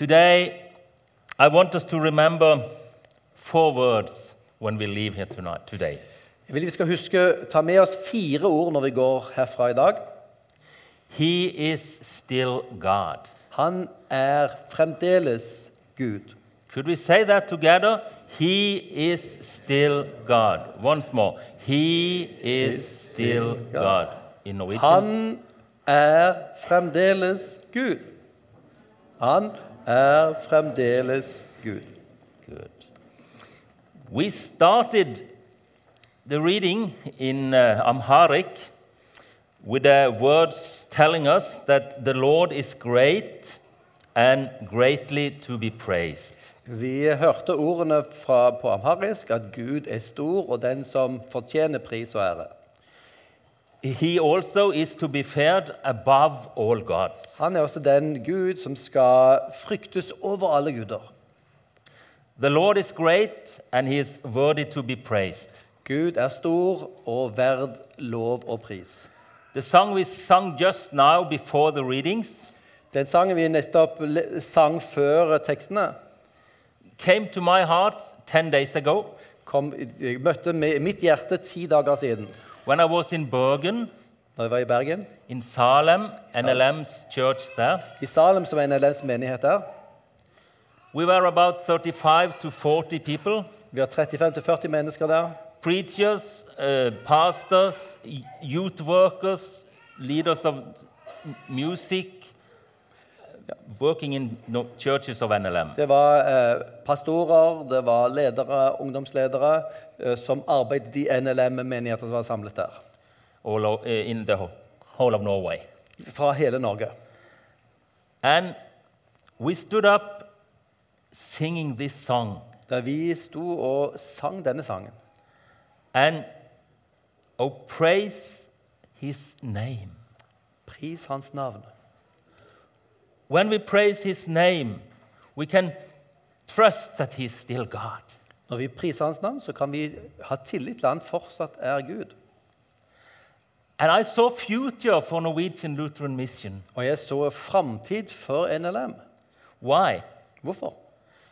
Today, I want us to remember four words when we leave here tonight, today. Jeg vil vi skal huske ta med oss fire ord når vi går herfra i dag. He is still God. Han er fremdeles Gud. Could we say that together? He is still God. Once more. He is still God. In Norwegian. Han er fremdeles Gud. Han er fremdeles Gud. Good. We started the reading in uh, Amharic with the words telling us that the Lord is great and greatly to be praised. Vi hørte ordene fra, på amharisk at Gud er stor og den som fortjener pris og ære. Han er også den Gud som skal fryktes over alle guder. The Lord is great and he is worthy to be praised. Gud er stor og verd lov og pris. The song we sung just now before the readings Den sangen vi nettopp sang før tekstene, came to my heart 10 days ago kom, møtte mitt hjerte ti dager siden. When I was in Bergen, Når jeg var i Bergen. in Salem, NLM's church there. I Salem, som er NLMs menighet der. We were about 35 to 40 people Vi var 35-40 mennesker der. preachers, uh, pastors, youth workers, leaders of music, working in churches of NLM. Det var eh, pastorer, det var ledere, ungdomsledere, som arbeidet i NLM-menigheter som var samlet der. all o- uh, in the whole- whole of Norway. Fra hele Norge. And we stood up singing this song. Der vi sto og sang denne sangen. And oh, praise his name. Pris hans navn. When we praise his name, we can trust that he is still God. Når vi priser hans navn, så kan vi ha tillit til han fortsatt er Gud. And I saw future for Norwegian Lutheran Mission. Og jeg så framtid for NLM. Why? Hvorfor?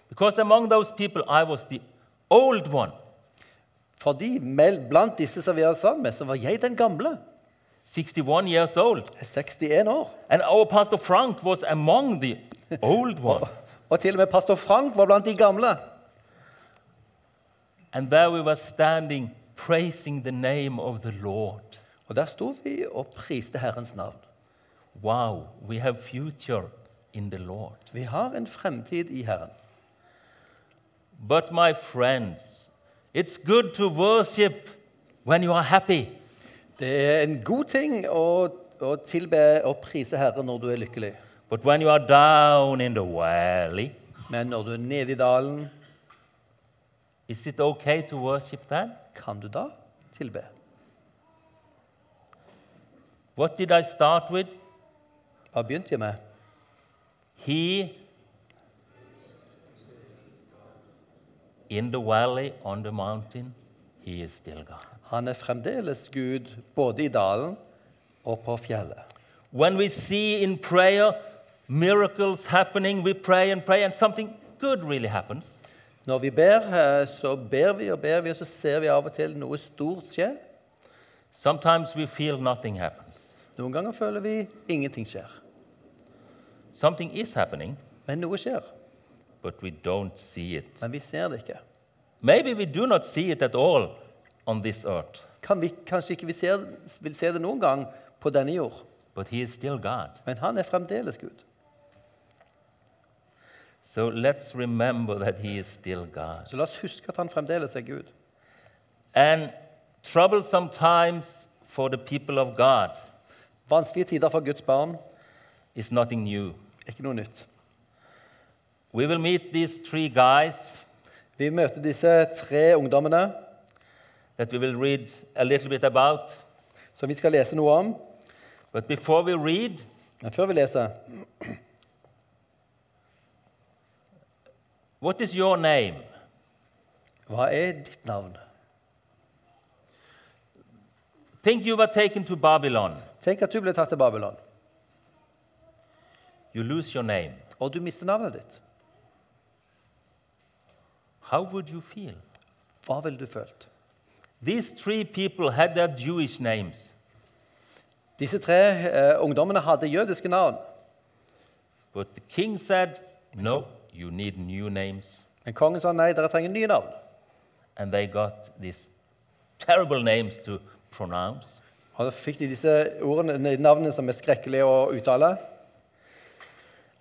Because among those people, I was the old one. Fordi blant disse som vi er sammen med, så var jeg den gamle. 61 years old. Er 61 år. And our Pastor Frank was among the old one. Og til og med pastor Frank var blant de gamle. And there we were standing praising the name of the Lord. Og der sto vi og priste Herrens navn. Wow, we have future in the Lord. Vi har en fremtid i Herren. But my friends, it's good to worship when you are happy. Det er en god ting å, å tilbe og prise Herren når du er lykkelig. But when you are down in the valley, Men når du er nede i dalen, is it okay to worship then? kan du da tilbe? What did I start with? Hva begynte jeg med? He in the valley, on the mountain, he is still God. Han er fremdeles Gud både i dalen og på fjellet. When we see in prayer miracles happening, we pray and pray, and something good really happens. Når vi ber, eh, så ber vi og ber vi, og så ser vi av og til noe stort skje. Sometimes we feel nothing happens. Noen ganger føler vi ingenting skjer. Something is happening, Men noe skjer. but we don't see it. Men vi ser det ikke. Maybe we do not see it at all on this earth, Kan vi, kanskje ikke vi ser, vil se det noen gang på denne jord. but he is still God. Men han er fremdeles Gud. So let's remember that he is still God. Så la oss huske at han fremdeles er Gud. And troublesome times for the people of God Vanskelige tider for Guds barn is nothing new. er ikke noe nytt. We will meet these three guys Vi møter disse tre ungdommene that we will read a little bit about. som vi skal lese noe om. But before we read, Men før vi leser, what is your name? hva er ditt navn? Think you were taken to Babylon. Tenk at du ble tatt til Babylon, You lose your name. og du mister navnet ditt, how would you feel? hva ville du følt? These three people had their Jewish names, Disse tre eh, ungdommene hadde jødiske navn, but the king said, No, you need new names. men kongen sa nei, dere trenger nye navn. And they got these terrible names to pronounce. Og da fikk de disse ordene, navnene som er skrekkelige å uttale.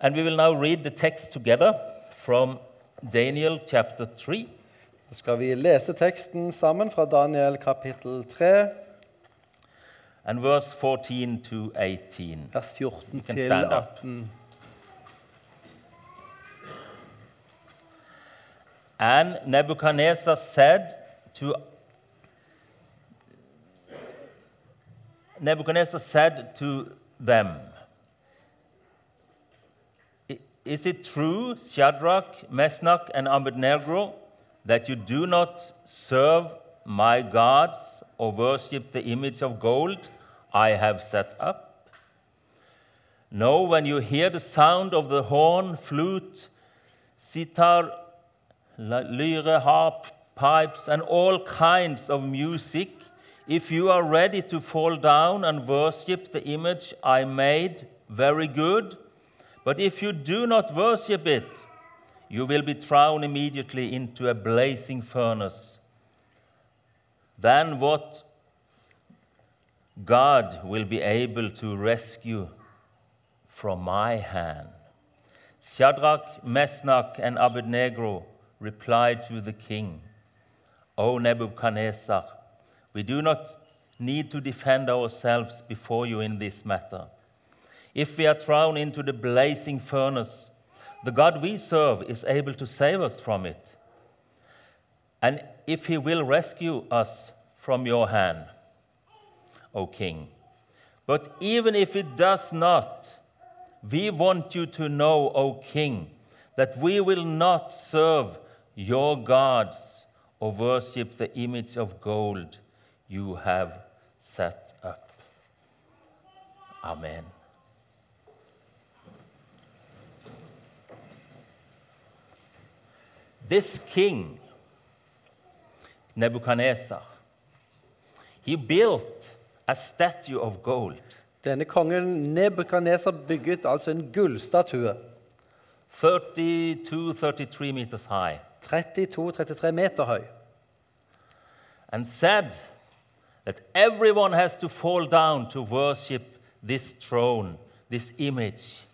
And we will now read the text together from Daniel chapter 3, Så skal vi lese teksten sammen fra Daniel kapittel 3, and verse 14 to 18. vers 14 You can til 18. And Nebuchadnezzar said to Nebuchadnezzar said to them, Is it true, Shadrach, Meshach, and Abednego, that you do not serve my gods or worship the image of gold I have set up? No, when you hear the sound of the horn, flute, sitar, lyre, harp, pipes, and all kinds of music, if you are ready to fall down and worship the image I made, very good. But if you do not worship it, you will be thrown immediately into a blazing furnace. Then what God will be able to rescue from my hand? Shadrach, Mesnach, and Abednego replied to the king, O Nebuchadnezzar, we do not need to defend ourselves before you in this matter. If we are thrown into the blazing furnace, the God we serve is able to save us from it. And if he will rescue us from your hand, O king. But even if it does not, we want you to know, O king, that we will not serve your gods or worship the image of gold you have set up. Amen. This king, Nebuchadnezzar, he built a statue of gold. Denne kongen Nebukadneser bygget altså en gullstatue. 32-33 meters high 32-33 meter høy. and said that everyone has to fall down to worship this throne, this image.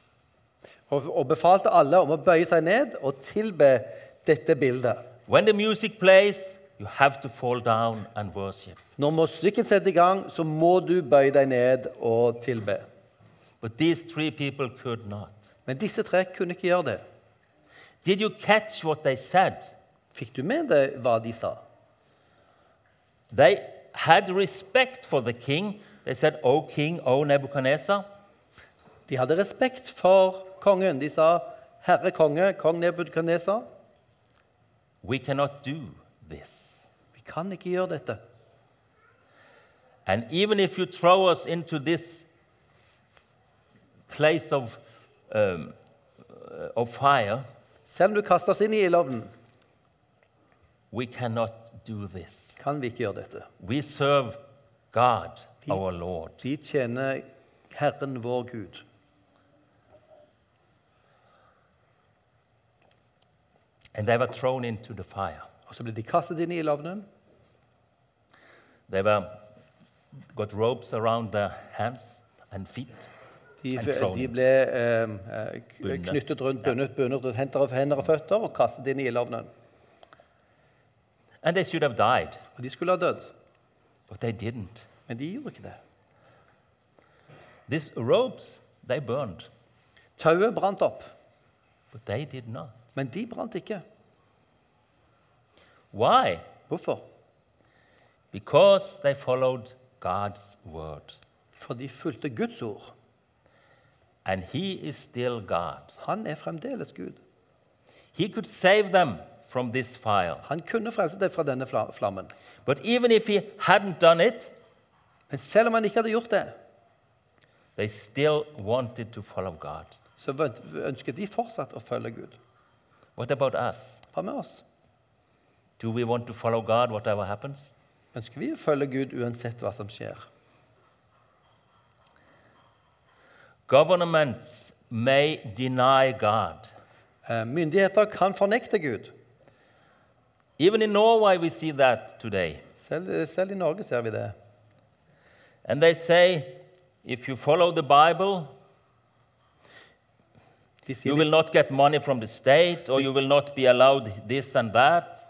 Og, og befalte alle om å bøye seg ned og tilbe dette bildet. When the music plays, you have to fall down and worship. Når musikken setter i gang, så må du bøye deg ned og tilbe. But these three people could not. Men disse tre kunne ikke gjøre det. Did you catch what they said? Fikk du med deg hva de sa? They had respect for the king. They said, O king, O Nebuchadnezzar, De hadde respekt for kongen. De sa, 'Herre konge, kong Nebukadneser, we cannot do this. vi kan ikke gjøre dette.' And even if you throw us into this place of, um, uh, of fire, Selv om du kaster oss inn i ildovnen, we cannot do this. kan vi ikke gjøre dette. We serve God, our Lord. Vi tjener Herren vår Gud. And they were thrown into the fire. Og så ble de kastet inn i ildovnen. They were got ropes around their hands and feet. De, de ble eh, eh, knyttet rundt, bundet, bundet rundt hender hender og føtter og kastet inn i ildovnen. And they should have died, Og de skulle ha dødd, but they didn't. men de gjorde ikke det. These ropes, they burned, Tauet brant opp, but they did not. men de brant ikke. Why? Hvorfor? Because they followed God's word. For de fulgte Guds ord. And He is still God. Han er fremdeles Gud. He could save them from this fire. Han kunne frelse dem fra denne flammen. But even if He hadn't done it, Men selv om han ikke hadde gjort det, they still wanted to follow God. så ønsker de fortsatt å følge Gud. What about us? Hva med oss? Do we want to follow God whatever happens? Ønsker vi å følge Gud uansett hva som skjer? Governments may deny God. Eh, Myndigheter kan fornekte Gud. Even in Norway, we see that today. Selv, selv i Norge ser vi det. And they say if you follow the Bible, you will not get money from the state, or you will not be allowed this and that.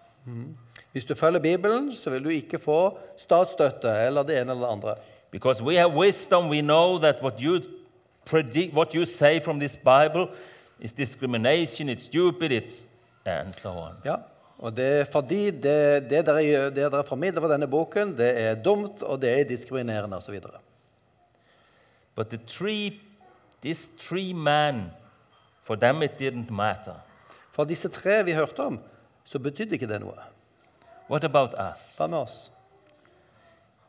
hvis du følger Bibelen, så vil du ikke få statsstøtte eller det ene eller det andre. Because we have wisdom, we know that what you predict, what you say from this Bible is discrimination, it's stupid, it's and so on. Ja, og det er fordi det, det, dere, det dere formidler fra denne boken, det er dumt, og det er diskriminerende osv. But the three, this three men, for them it didn't matter. For disse tre vi hørte om, så betydde ikke det noe. What about us? Hva med oss?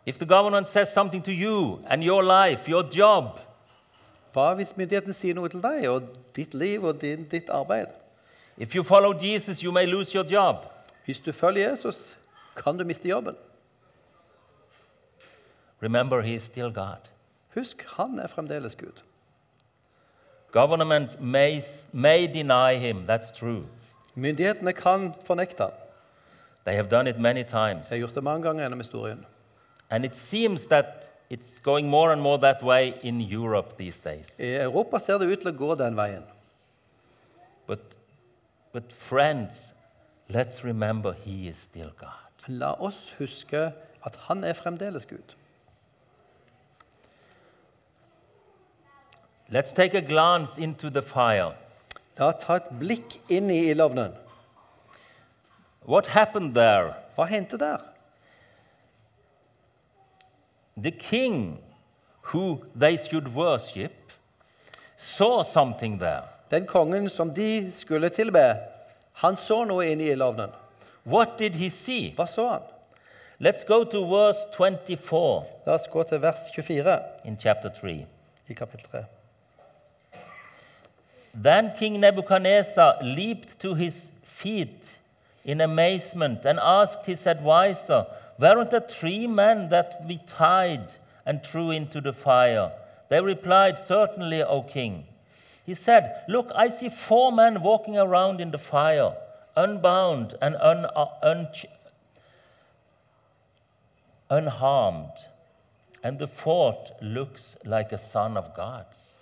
If the government says something to you and your life, your job, Hva hvis myndighetene sier noe til deg og ditt liv og din, ditt arbeid? if you follow Jesus, you may lose your job. Hvis du følger Jesus, kan du miste jobben. Remember, he is still God. Husk, han er fremdeles Gud. Government may, may deny him, that's true. Myndighetene kan fornekte han. They have done it many times. De har gjort det mange ganger gjennom historien. And it seems that it's going more and more that way in Europe these days. I Europa ser det ut til å gå den veien. But, but friends, let's remember he is still God. La oss huske at han er fremdeles Gud. Let's take a glance into the fire. La oss ta et blikk inn i ildovnen. What happened there? Hva hendte der? The king who they should worship saw something there. Den kongen som de skulle tilbe, han så noe inn i ildovnen. What did he see? Hva så han? Let's go to verse 24 La oss gå til vers 24 in chapter 3. i kapittel 3. Then King Nebuchadnezzar leaped to his feet in amazement and asked his adviser, Weren't there three men that we tied and threw into the fire? They replied, Certainly, O king. He said, Look, I see four men walking around in the fire, unbound and un- uh, un- unharmed, and the fourth looks like a son of God's.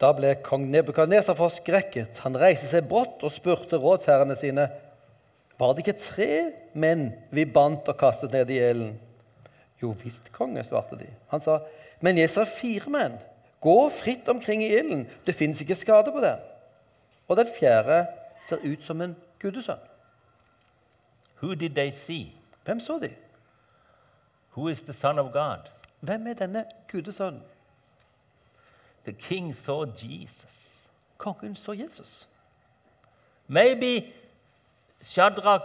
Da ble kong Nebukadneser forskrekket. Han reiste seg brått og spurte rådsherrene sine. Var det ikke tre menn vi bandt og kastet ned i elden? Jo visst, konge, svarte de. Han sa, men jeg ser fire menn. Gå fritt omkring i ilden. Det fins ikke skade på dem. Og den fjerde ser ut som en gudesønn. Who did they see? Hvem så de? Who is the Son of God? Hvem er denne gudesønnen? The king saw Jesus. Kongen så Jesus. Maybe Shadrach,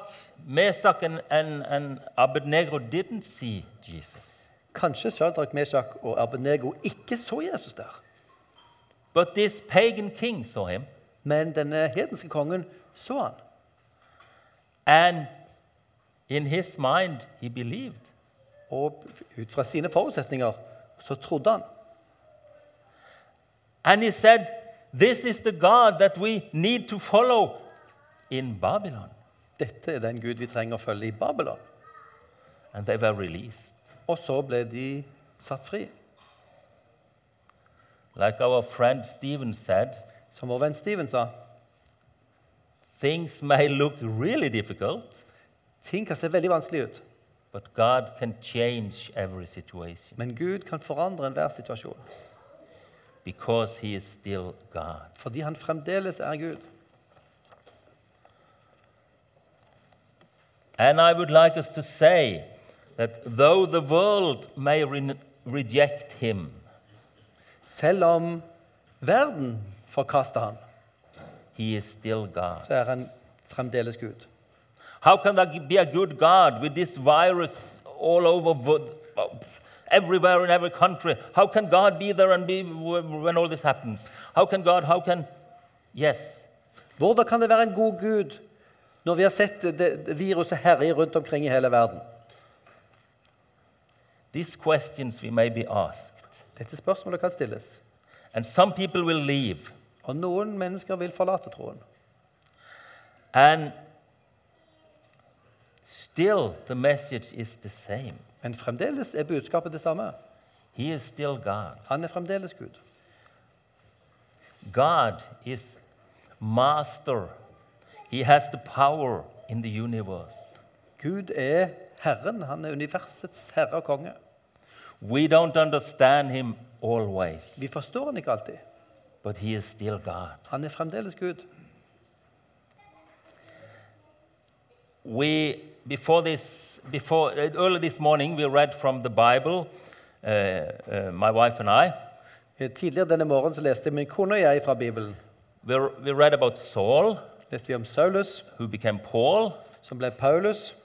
Meshach, and, and, and Abednego didn't see Jesus. Kanskje Shadrach, Meshach og Abednego ikke så Jesus der. But this pagan king saw him, Men denne hedenske kongen så han. and in his mind, he believed. Og ut fra sine forutsetninger så trodde han. And he said, This is the God that we need to follow in Babylon. Dette er den Gud vi trenger å følge i Babylon. And they were released. Og så ble de satt fri. Like our friend Steven said, Som vår venn Steven sa, things may look really difficult, ting kan se veldig vanskelig ut, but God can change every situation men Gud kan forandre enhver situasjon. because he is still God. Fordi han fremdeles er Gud. And I would like us to say that though the world may re- reject him, Selv om verden forkaster han, he is still God. så er han fremdeles Gud. How can there be a good God with this virus all over? everywhere in every country. How can God be there and be when all this happens? How can God, how can. Yes, Hvordan kan det være en god Gud når vi har sett det, viruset herje rundt omkring i hele verden? these questions we may be asked. Dette spørsmålet kan stilles. And some people will leave. Og noen mennesker vil forlate troen. And still, the message is the same. Men fremdeles er budskapet det samme. He is still God. Han er fremdeles Gud. God is master. He has the power in the universe. Gud er Herren. Han er universets herre og konge. We don't understand him always, Vi forstår han ikke alltid. but he is still God. Han er fremdeles Gud. We before this before uh, early this morning we read from the Bible, uh, uh, my wife and I. Eh, Tidligere denne morgenen så leste min kone og jeg fra Bibelen. We, we read about Saul, Leste vi om Saulus, who became Paul, som ble Paulus,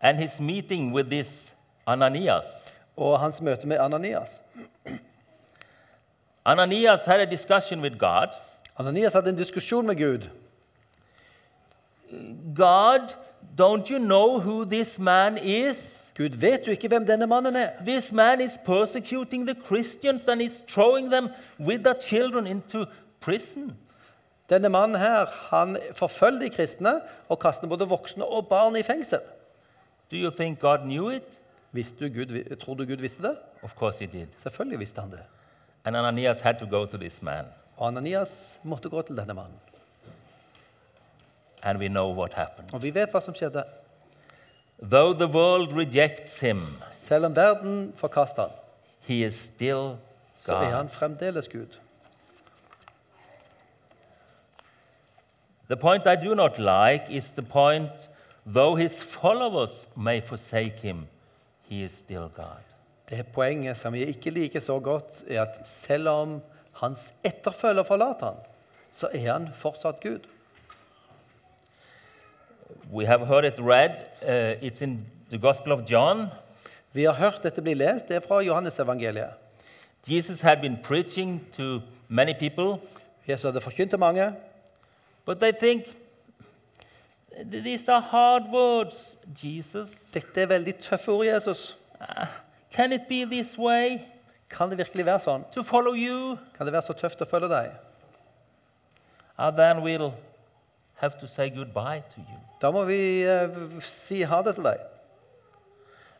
and his meeting with this Ananias. og hans møte med Ananias. Ananias had a discussion with God. Ananias hadde en diskusjon med Gud. God, don't you know who this man is? Gud, vet du ikke hvem denne mannen er? This man is persecuting the Christians and is throwing them with the children into prison. Denne mannen her, han forfølger de kristne og kaster både voksne og barn i fengsel. Do you think God knew it? Visste du Gud, tror du Gud visste det? Of course he did. Selvfølgelig visste han det. And Ananias had to go to this man. Og Ananias måtte gå til denne mannen. And we know what happened. Og vi vet hva som skjedde. Though the world rejects him, Selv om verden forkaster han, he is still så er han fremdeles Gud. The point I do not like is the point though his followers may forsake him, he is still God. Det poenget som jeg ikke liker så godt, er at selv om hans etterfølger forlater han, så er han fortsatt Gud. We have heard it read, uh, it's in the Gospel of John. Vi har hørt dette bli lest, det er fra Johannes evangeliet. Jesus had been preaching to many people, Jesus hadde forkynt til mange, but they think these are hard words, Jesus. dette er veldig tøffe ord, Jesus. Uh, can it be this way Kan det virkelig være sånn? to follow you? Kan det være så tøft å følge deg? Uh, then we'll have to say goodbye to you. Da må vi uh, si ha det til deg.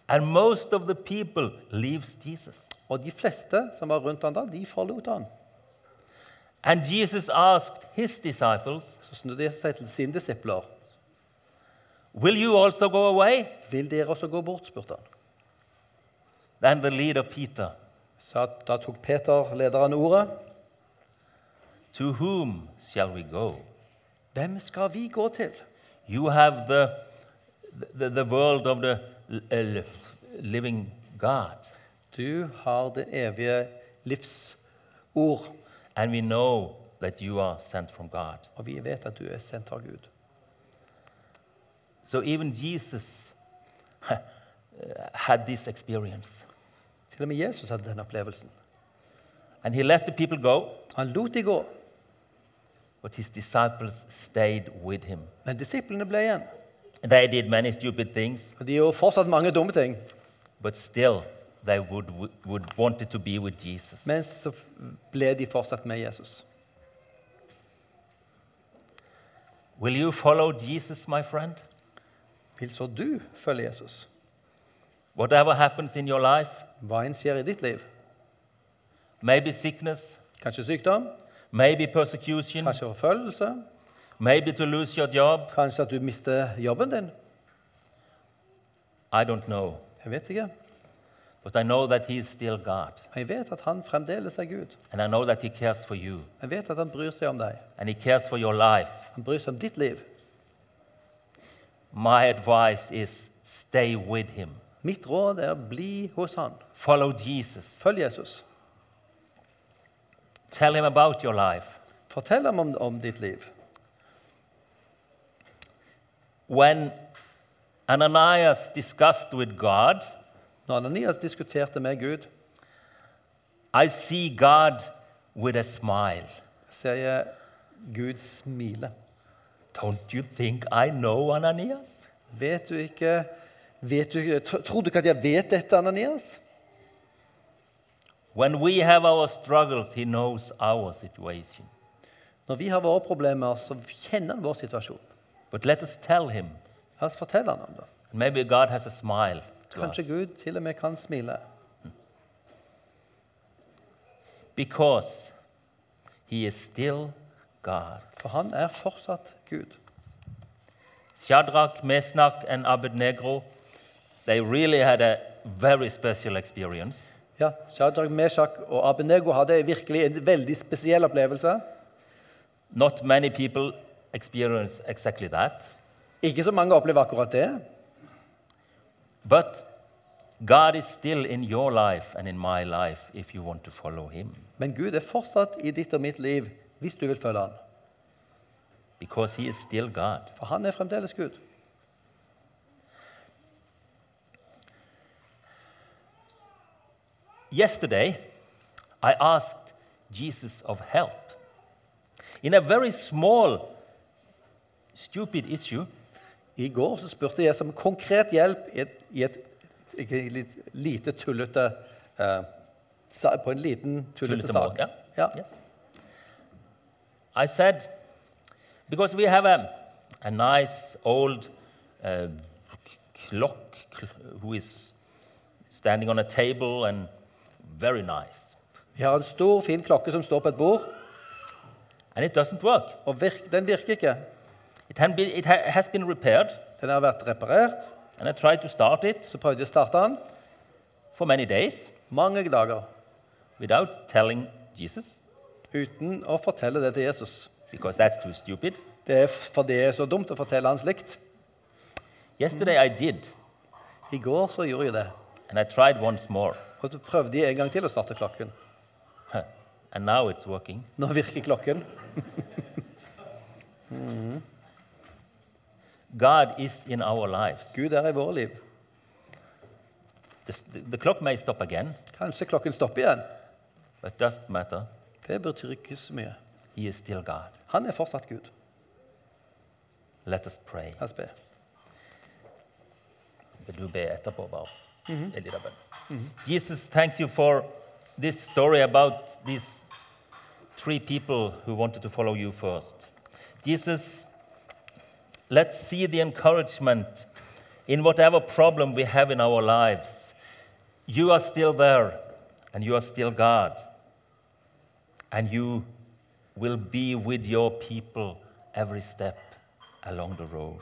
And most of the people leaves Jesus. Og de fleste som var rundt han da, de forlot han. And Jesus asked his disciples, Så snudde Jesus seg til sine disipler. Will you also go away? Vil dere også gå bort, spurte han. Then the leader, Peter, Så da tok Peter, lederen, ordet. To whom shall we go? Hvem skal vi gå til? You have the, the, the world of the uh, living God. Du har det evige livsord, And we know that you are sent from God. og vi vet at du er sendt av Gud. So even Jesus uh, had this experience. Til og med Jesus hadde den opplevelsen. And he let the people go, Han lot de gå, but his disciples stayed with him. men disiplene ble igjen. They did many stupid things, Og De gjorde fortsatt mange dumme ting, but still they would, would, would wanted to be with Jesus. men så ble de fortsatt med Jesus. Will you follow Jesus, my friend? Vil så du følge Jesus? Whatever happens in your life, Hva enn skjer i ditt liv? maybe sickness, Kanskje sykdom, maybe persecution, kanskje forfølgelse, maybe to lose your job. kanskje at du mister jobben din. I don't know. Jeg vet ikke. But I know that He is still God. Jeg vet at han fremdeles er Gud. And I know that He cares for you. Jeg vet at han bryr seg om deg. And He cares for your life. Han bryr seg om ditt liv. My advice is stay with Him. Mitt råd er bli hos han. Follow Jesus. Følg Jesus. Tell Him about your life. Fortell ham om, om ditt liv. When Ananias discussed with God, Når Ananias diskuterte med Gud, I see God with a smile. ser jeg Gud smile. Don't you think I know Ananias? Vet du ikke vet du, Tror du ikke at jeg vet dette, Ananias? When we have our struggles, He knows our situation. Når vi har våre problemer, så kjenner han vår situasjon. But let us tell Him. La oss fortelle ham om det. Maybe God has a smile Kanskje. Gud til og med kan smile. Because He is still God. For han er fortsatt Gud. Shadrach, Mesnach and Abednego, they really had a very special experience. Ja, Shadrach, Meshach og Abenego hadde virkelig en veldig spesiell opplevelse. Not many people experience exactly that. Ikke så mange opplever akkurat det, But God is still in your life and in my life if you want to follow Him. men Gud er fortsatt i ditt og mitt liv hvis du vil følge han. Because He is still God. For han er fremdeles Gud. Yesterday, I asked Jesus of help. In a very small, stupid issue, I går så spurte jeg som konkret hjelp i et, i et litt, lite tullete eh, På en liten tullete Tullete sak. måte, Ja. Yes. I said, because we have a, a nice old uh, clock cl- who is standing on a table and very nice. Vi har en stor, fin klokke som står på et bord, And it doesn't work. og virk, den virker ikke. It, be, it has been repaired, Den har vært reparert. and I tried to start it Så prøvde jeg å starte den for many days mange dager without telling Jesus, uten å fortelle det til Jesus. because that's too stupid. Det er for det er så dumt å fortelle han slikt. Yesterday I did, I går så gjorde jeg det. and I tried once more. Og så prøvde jeg en gang til å starte klokken. And now it's working. Nå virker klokken. God is in our lives. Gud er i våre liv. The, the clock may stop again, Kanskje klokken stopper igjen. but it doesn't matter. Det betyr ikke så mye. He is still God. Han er fortsatt Gud. Let us pray. La oss be. Vil du be etterpå, bare? En liten bønn. Jesus, thank you for this story about these three people who wanted to follow you first. Jesus, let's see the encouragement in whatever problem we have in our lives. You are still there, and you are still God. And you will be with your people every step along the road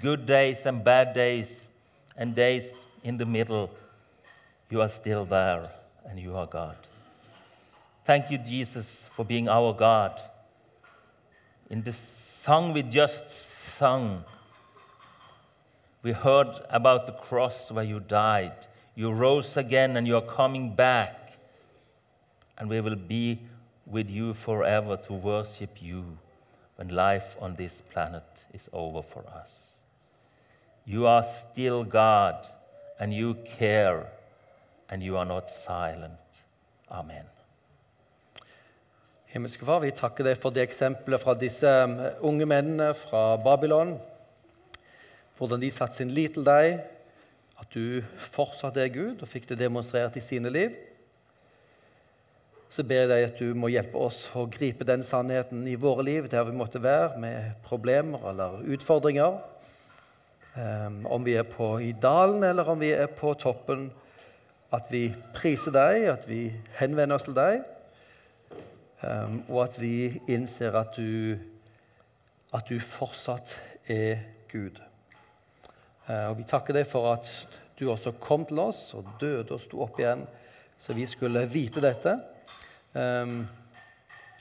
good days and bad days, and days in the middle, you are still there and you are God. Thank you, Jesus, for being our God. In the song we just sung, we heard about the cross where you died. You rose again and you are coming back. And we will be with you forever to worship you when life on this planet is over for us. You are still God, and you care, and you are not silent. Amen. Himmelske Far, vi takker deg for det eksempelet fra disse um, unge mennene fra Babylon. Hvordan de satte sin lit til deg, at du fortsatt er Gud, og fikk det demonstrert i sine liv. Så ber jeg deg at du må hjelpe oss å gripe den sannheten i våre liv der vi måtte være, med problemer eller utfordringer. Um, om vi er på i dalen eller om vi er på toppen. At vi priser deg, at vi henvender oss til deg. Um, og at vi innser at du, at du fortsatt er Gud. Uh, og vi takker deg for at du også kom til oss og døde og sto opp igjen, så vi skulle vite dette. Um,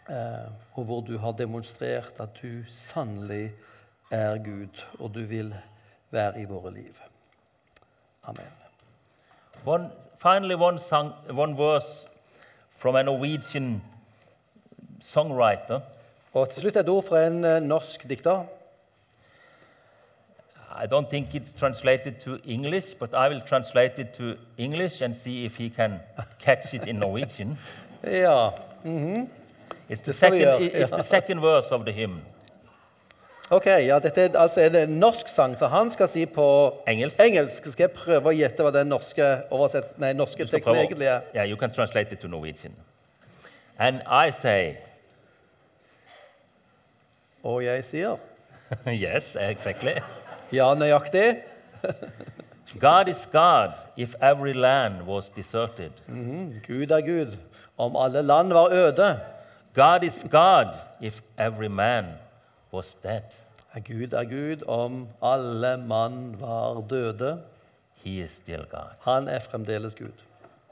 uh, og hvor du har demonstrert at du sannelig er Gud, og du vil være i våre liv. Amen. One, finally, one, song, one verse from a Norwegian songwriter. Og til slutt et ord fra en eh, norsk dikter. I don't think it's translated to English, but I will translate it to English and see if he can catch it in Norwegian. Ja. It's the skal vi second, it's the second verse of the hymn. Ok, ja, dette er altså en norsk sang, så han skal si på Engelsk. engelsk. Skal jeg prøve å gjette hva den norske, oversett, nei, norske teksten egentlig er? Yeah, you can translate it to Norwegian. And I say, Og jeg sier yes, exactly. ja, nøyaktig. God is God if every land was deserted. Gud er Gud. Om alle land var øde, God is God if every man was dead. Gud er Gud. Om alle mann var døde, He is still God. han er fremdeles Gud.